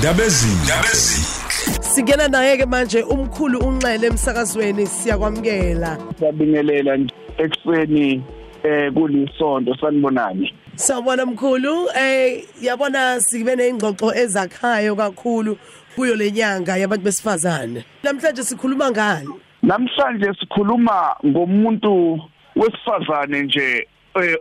ndabezini ndabezini Singena naye ke manje umkhulu unxele emsakazweni siyakwamukela. siyabingelela nje ekuseni eh kulisonto sanibonani Sawubona mkhulu eh yabona sibe nezingxoxo ezakhayo kakhulu kuyo lenyanga yabantu besifazane. Namhlanje sikhuluma ngani? namhlanje sikhuluma ngomuntu wesifazane nje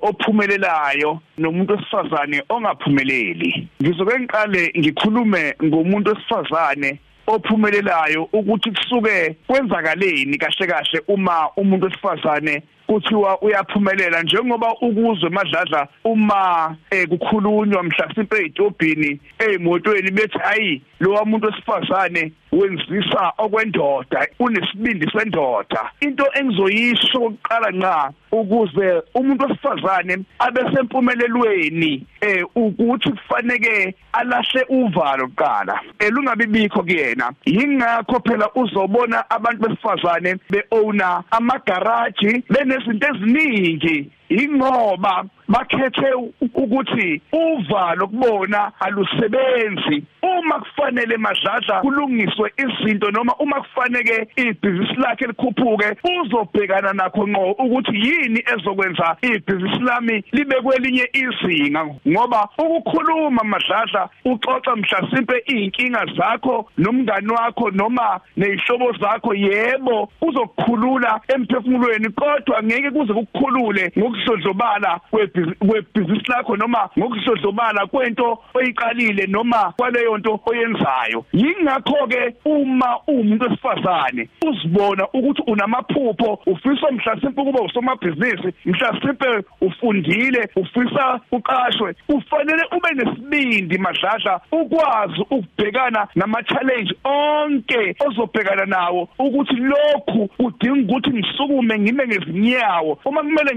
ophumelelayo nomuntu wesifazane ongaphumeleli. Ngizoke ngiqale ngikhulume ngomuntu wesifazane ophumelelayo ukuthi kusuke kwenzakaleni kahle kahle uma umuntu wesifazane kuthiwa uyaphumelela njengoba ukuzwe madladla uma eh kukhulunywa mhlasimpe ezitobhini ezimotweni bethi hayi lo muntu wesifazane wenzisa okwendoda unesibindi sendoda. Into engizoyisho oqala nqa ukuze umuntu wesifazane abe sempumelelweni eh ukuthi kufaneke alahle uvalo kuqala. Elungabi bikho kuyena. Yingakho phela uzobona abantu besifazane beowner amagaraji benezinto eziningi. Ingoba bakhethe ukuthi uvalo kubona alusebenzi. Uma kufanele madladla kulungiswe izinto noma uma kufaneke ibhizinisi lakhe likhuphuke uzobhekana nakho ngqo ukuthi yini ezokwenza ibhizinisi lami libe kwelinye izinga. Ngoba ukukhuluma madladla uxoxa mhlasimpe inkinga zakho nomngani wakho noma nezihlobo zakho yebo uzokukhulula emphefumulweni kodwa ngeke kuze kukukhulule ngokushodlobala kwebhizinisi lakho noma ngokushodlobala kwento oyiqalile noma kwaleyo nto oyenzayo. Yingakho ke uma umuntu wesifazane uzibona ukuthi unamaphupho ufisa mhlasimpe kuba usomabhizinisi mhlasimpe ufundile ufisa uqashwe ufanele ube nesibindi madladla ukwazi ukubhekana nama challenge onke ozobhekana nawo ukuthi lokhu kudinga ukuthi ngisukume ngime ngezinyawo. Uma kumele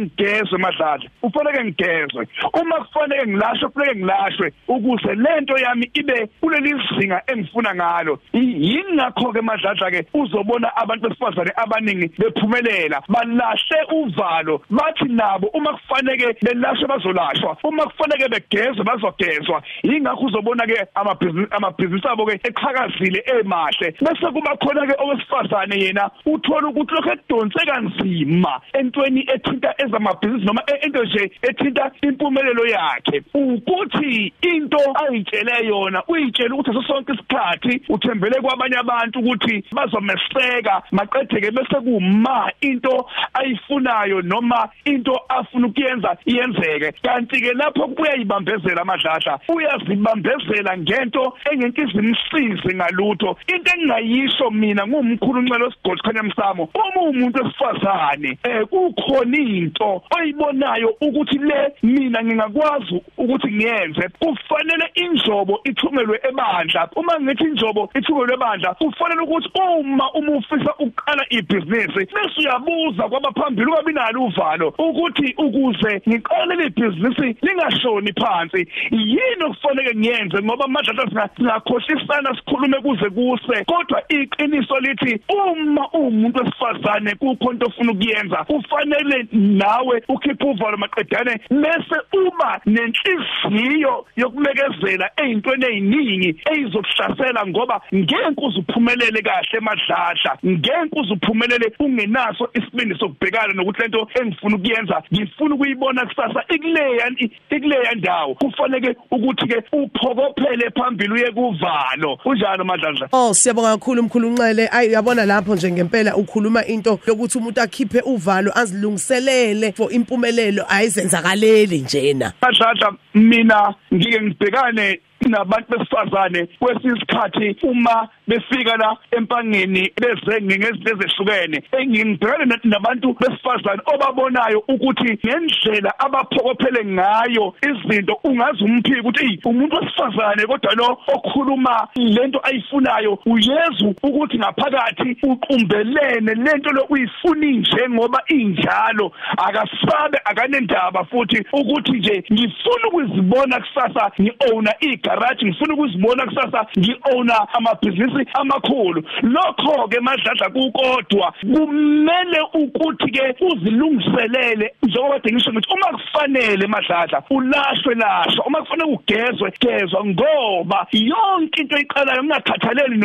ngigezwe madladla ufanele ngigezwe. Uma kufanele ngilashwe kufanele ngilashwe ukuze lento yami ibe kuleli zinga engifuna ngalo. Yingakho ke madladla ke uzobona abantu besifazane abaningi bephumelela? Balahle uvalo bathi nabo uma kufanele belashwe bazolashwa uma kufanele begezwe bazogezwa. Yingakho uzobona ke amabhizinisi amabhizinisi abo ke eqhakazile emahle. Bese kuba khona ke owesifazane yena uthola ukuthi lokho edonse kanzima entweni ethinta ezamabhizinisi noma into nje ethinta impumelelo yakhe ukuthi into ayitshele yona uyitshela ukuthi sonke isikhathi uthembele kwabanye abantu ukuthi bazomeseka maqedeke bese kuma into ayifunayo noma into afuna ukuyenza iyenzeke kanti ke lapho kuyayibambezela amadlahla uyazibambezela ngento engeke izimsize ngalutho. Into engingayisho mina ngumkhulu uncelo sigodi khanya msamo uma umuntu wesifazane eh kukhona into oyibonayo ukuthi le mina ngingakwazi ukuthi ngiyenze kufanele injobo ithumelwe ebandla. Uma ngithi injobo ithumelwe ebandla kufanele ukuthi uma uma ufisa ukuqala ibhizinisi bese uyabuza kwabaphambili ungabi nalo uvalo ukuthi ukuze ngiqale le bhizinisi lingashoni phansi yini okufanele ngiyenze? Ngoba madlala singakhohlisana sikhulume kuze kuse. Kodwa iqiniso lithi uma umuntu wesifazane kukho into ofuna ukuyenza. Kufanele nawe ukhiphe uvalo maqedane bese uba nenhliziyo yokumekezela ezintweni eziningi ezizokuhlasela ngoba ngeke uzuphumelele kahle emadlahla ngeke uzuphumelele ungenaso isibindi sokubhekana nokuthi lento engifuna ukuyenza ngifuna ukuyibona kusasa ikuleya ikuleya ndawo. Kufanele ukuthi ke uphokophele phambili uye kuvalo. Unjalo madlala Oh siyabonga kakhulu mkhulu Nxele ayi yabona lapho nje ngempela ukhuluma into yokuthi umuntu akhiphe uvalo azilungiselele for impumelelo ayizenzakaleli njena? Madlala mina ngike ngibhekane nabantu besifazane kwesisikhathi uma befika la empangeni beze ngezinto ezehlukene engingibhekane nabantu besifazane obabonayo ukuthi ngendlela abaphokophele ngayo izinto ungazi umphiki ukuthi umuntu wesifazane kodwa lo okhuluma lento ayifunayo uyezu ukuthi ngaphakathi uqumbelene lento lo uyifuni njengoba injalo. Akasabe akanendaba futhi ukuthi nje ngifuna ukuzibona kusasa ngi-owner igarage ngifuna ukuzibona kusasa ngi-owner amabhizinisi amakhulu. Lokho ke madladla kukodwa. Kumele ukuthi ke uzilungiselele njengoba ngisho ngithi uma kufanele madladla ulahlwe lashwa uma kufanele ugezwe gezwa ngoba yonke into iqalayo ungakhathaleli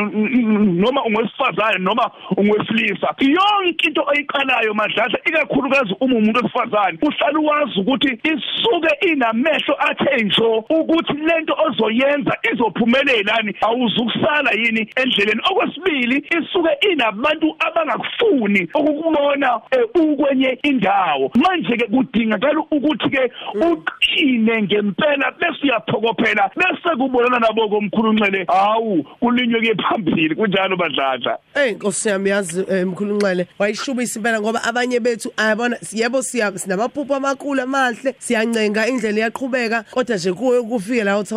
noma ungwesifazane noma ungwesilisa yonke into oyiqalayo madladla ikakhulukazi uma umuntu wesifazane uhlala wazi ukuthi isuke inamehlo athe njo ukuthi lento ozoyenza izophumelelani awuzukusala yini endleleni? Okwesibili isuke inabantu abangakufuni ukukubona ukwenye indawo. Manje ke kudingakala ukuthi ke uqine ngempela bese uyaphokophela bese kubonana nabo komkhulunxele hawu kulinywe ke phambili. Kunjalo badladla? Hey nkosi yami yazi emkhulunxele wayishubisa impela ngoba abanye bethu ayabona yebo siya sinamaphupho amakhulu amahle siyancenga indlela iyaqhubeka. Kodwa nje kuwe kufike la uthi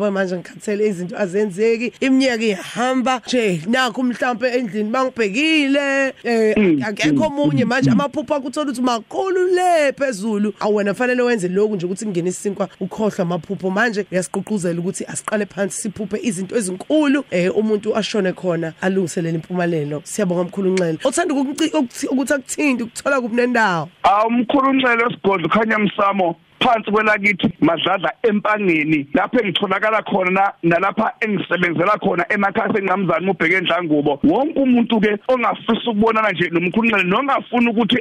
yabo manje ngikhathele izinto azenzeki iminyaka ihamba nje nakho mhlawumbe endlini bangibhekile eh Mm, akekho omunye manje amaphupho akuthola ukuthi makhulu le phezulu awena fanele wenze lokhu nje ukuthi kungene isinkwa ukhohlwa amaphupho. Manje uyasiqoquzela ukuthi asiqale phansi siphuphe izinto ezinkulu eh umuntu ashone khona alungiselele impumelelo. Siyabonga mkhulu Nxele. Uthanda ukuthi akuthindi ukuthola kubunendawo awumkhulunxele wesigodlo khanya msamo phansi kwelakithi madladla empangeni lapho engitholakala khona nalapha engisebenzela khona emakhaya senqamzana ubheke endlangubo wonke umuntu ke ongafisa ukubonana nje nomkhulunqele nongafuna ukuthi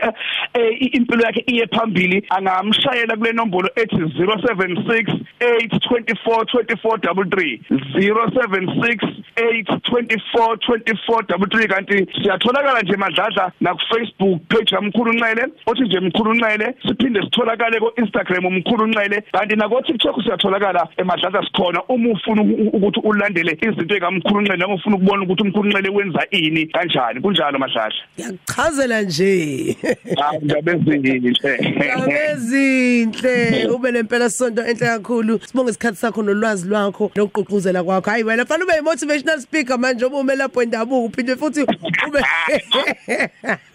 impilo yakhe iye phambili angamshayela kule nombolo ethi 076 824 2433 076 824 2433 kanti siyatholakala nje madladla na ku Facebook page yamkhulunqele othi nje mkhulunqele siphinde sitholakale ku Instagram umkhulu unxele kanti nako TikTok siyatholakala emadlala sikhona uma ufuna ukuthi ulandele izinto ekamkhulu unxele noma ufuna ukubona ukuthi umkhulu unxele wenza ini kanjani kunjalo madlala ngiyachazela nje. Hayi ngabezinhle ngabezinhle ube lempela sonto enhle kakhulu. Sibonge isikhathi sakho nolwazi lwakho lokuqhuquzela kwakho. Hayi wena fanele ube motivational speaker manje uma ume lapho endabuko uphinde futhi ube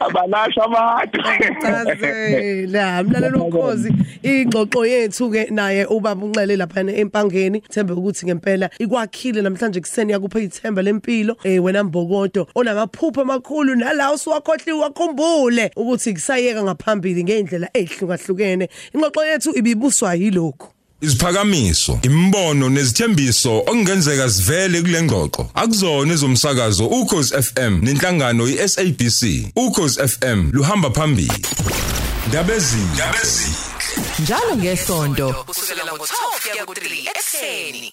abalasha abantu chazela mlalelo ukhozi ingxoxo yethu ke naye ubaba unxele lapha empangeni. Thembe ukuthi ngempela ikwakhile namhlanje kuseni yakupha ithemba lempilo eh wena mbokodo onamaphupho amakhulu nala usuwakhohliwe wakhumbule ukuthi kusayeka ngaphambili ngeindlela ezihlukahlukene ingxoxo yethu ibibuswa yilokho Isiphakamiso, imbono nezithembiso okungenzeka sivele kule ngxoxo. Akuzona ezomsakazo ukhozi FM nenhlangano iSABC. Ukhozi FM luhamba phambili. Ndabezi, ndabezi. njalo ngesonto kusukela ngo12 kuya ku3 ekseni